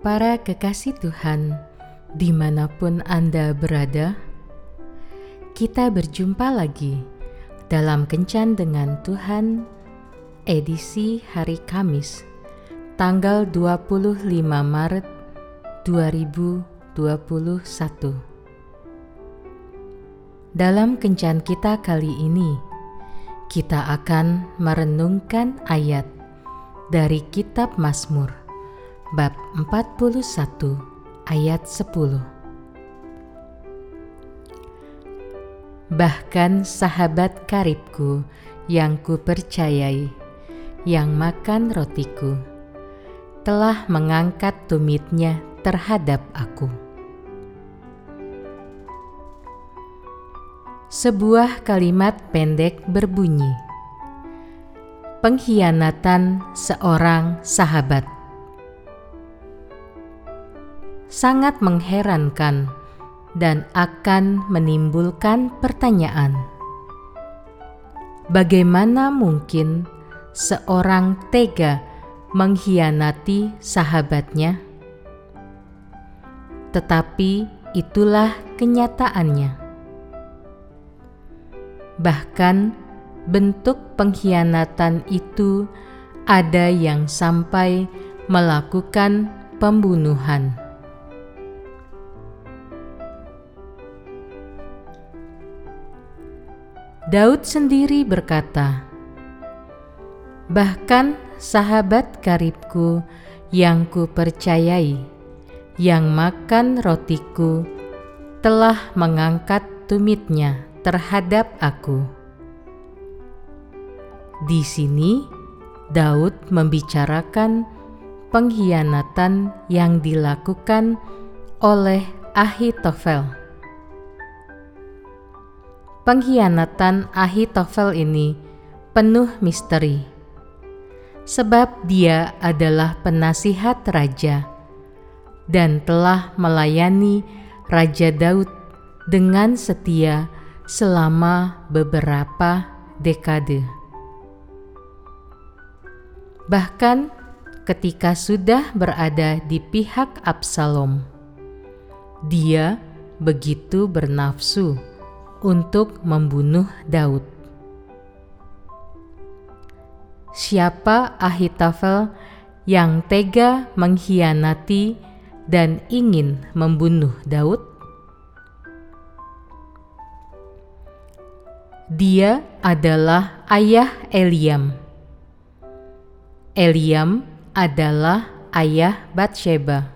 Para kekasih Tuhan, di mana pun Anda berada, kita berjumpa lagi dalam Kencan dengan Tuhan, edisi hari Kamis, tanggal 25 Maret 2021. Dalam Kencan kita kali ini, kita akan merenungkan ayat dari Kitab Mazmur bab 41 ayat 10. Bahkan sahabat karibku yang kupercayai, yang makan rotiku, telah mengangkat tumitnya terhadap aku. Sebuah kalimat pendek berbunyi, "Pengkhianatan seorang sahabat." Sangat mengherankan dan akan menimbulkan pertanyaan: bagaimana mungkin seorang tega mengkhianati sahabatnya? Tetapi itulah kenyataannya. Bahkan bentuk pengkhianatan itu ada yang sampai melakukan pembunuhan. Daud sendiri berkata, "Bahkan sahabat karibku yang kupercayai, yang makan rotiku, telah mengangkat tumitnya terhadap aku." Di sini, Daud membicarakan pengkhianatan yang dilakukan oleh Ahitofel Pengkhianatan Ahitofel ini penuh misteri, sebab dia adalah penasihat raja dan telah melayani Raja Daud dengan setia selama beberapa dekade. Bahkan ketika sudah berada di pihak Absalom, dia begitu bernafsu untuk membunuh Daud. Siapa Ahitofel yang tega mengkhianati dan ingin membunuh Daud? Dia adalah ayah Eliam. Eliam adalah ayah Batsheba.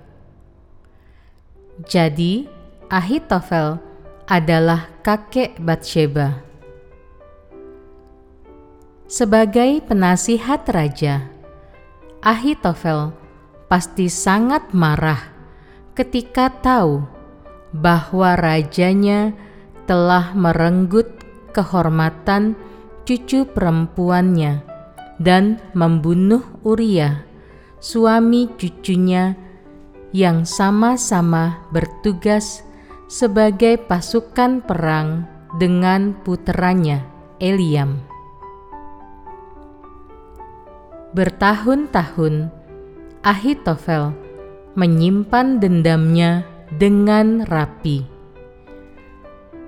Jadi, Ahitofel adalah kakek Batsheba. Sebagai penasihat raja, Ahitofel pasti sangat marah ketika tahu bahwa rajanya telah merenggut kehormatan cucu perempuannya dan membunuh Uria, suami cucunya yang sama-sama bertugas sebagai pasukan perang dengan puteranya Eliam. Bertahun-tahun Ahitofel menyimpan dendamnya dengan rapi.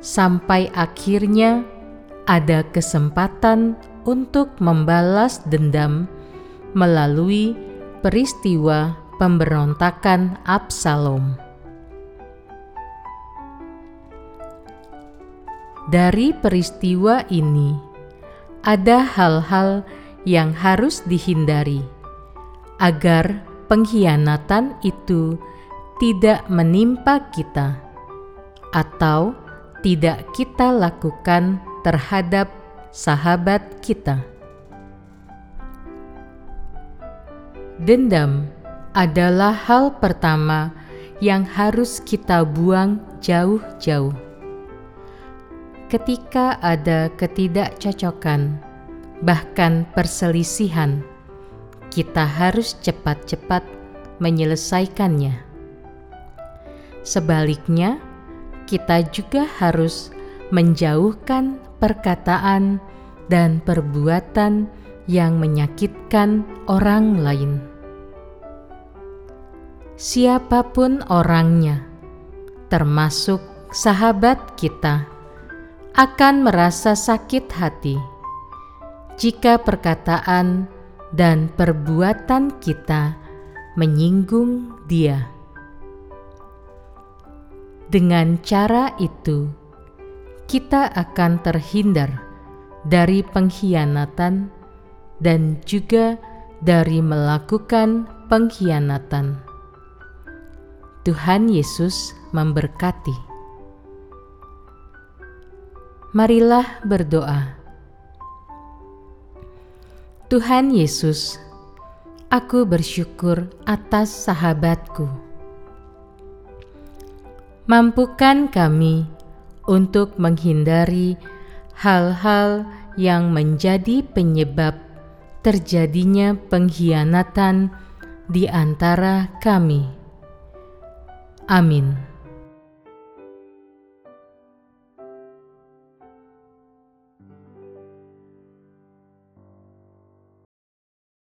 Sampai akhirnya ada kesempatan untuk membalas dendam melalui peristiwa pemberontakan Absalom. Dari peristiwa ini, ada hal-hal yang harus dihindari agar pengkhianatan itu tidak menimpa kita atau tidak kita lakukan terhadap sahabat kita. Dendam adalah hal pertama yang harus kita buang jauh-jauh ketika ada ketidakcocokan, bahkan perselisihan, kita harus cepat-cepat menyelesaikannya. Sebaliknya, kita juga harus menjauhkan perkataan dan perbuatan yang menyakitkan orang lain. siapa pun orangnya, termasuk sahabat kita, akan merasa sakit hati jika perkataan dan perbuatan kita menyinggung Dia. Dengan cara itu, kita akan terhindar dari pengkhianatan dan juga dari melakukan pengkhianatan. Tuhan Yesus memberkati. Marilah berdoa. Tuhan Yesus, aku bersyukur atas sahabatku. Mampukan kami untuk menghindari hal-hal yang menjadi penyebab terjadinya pengkhianatan di antara kami. Amin.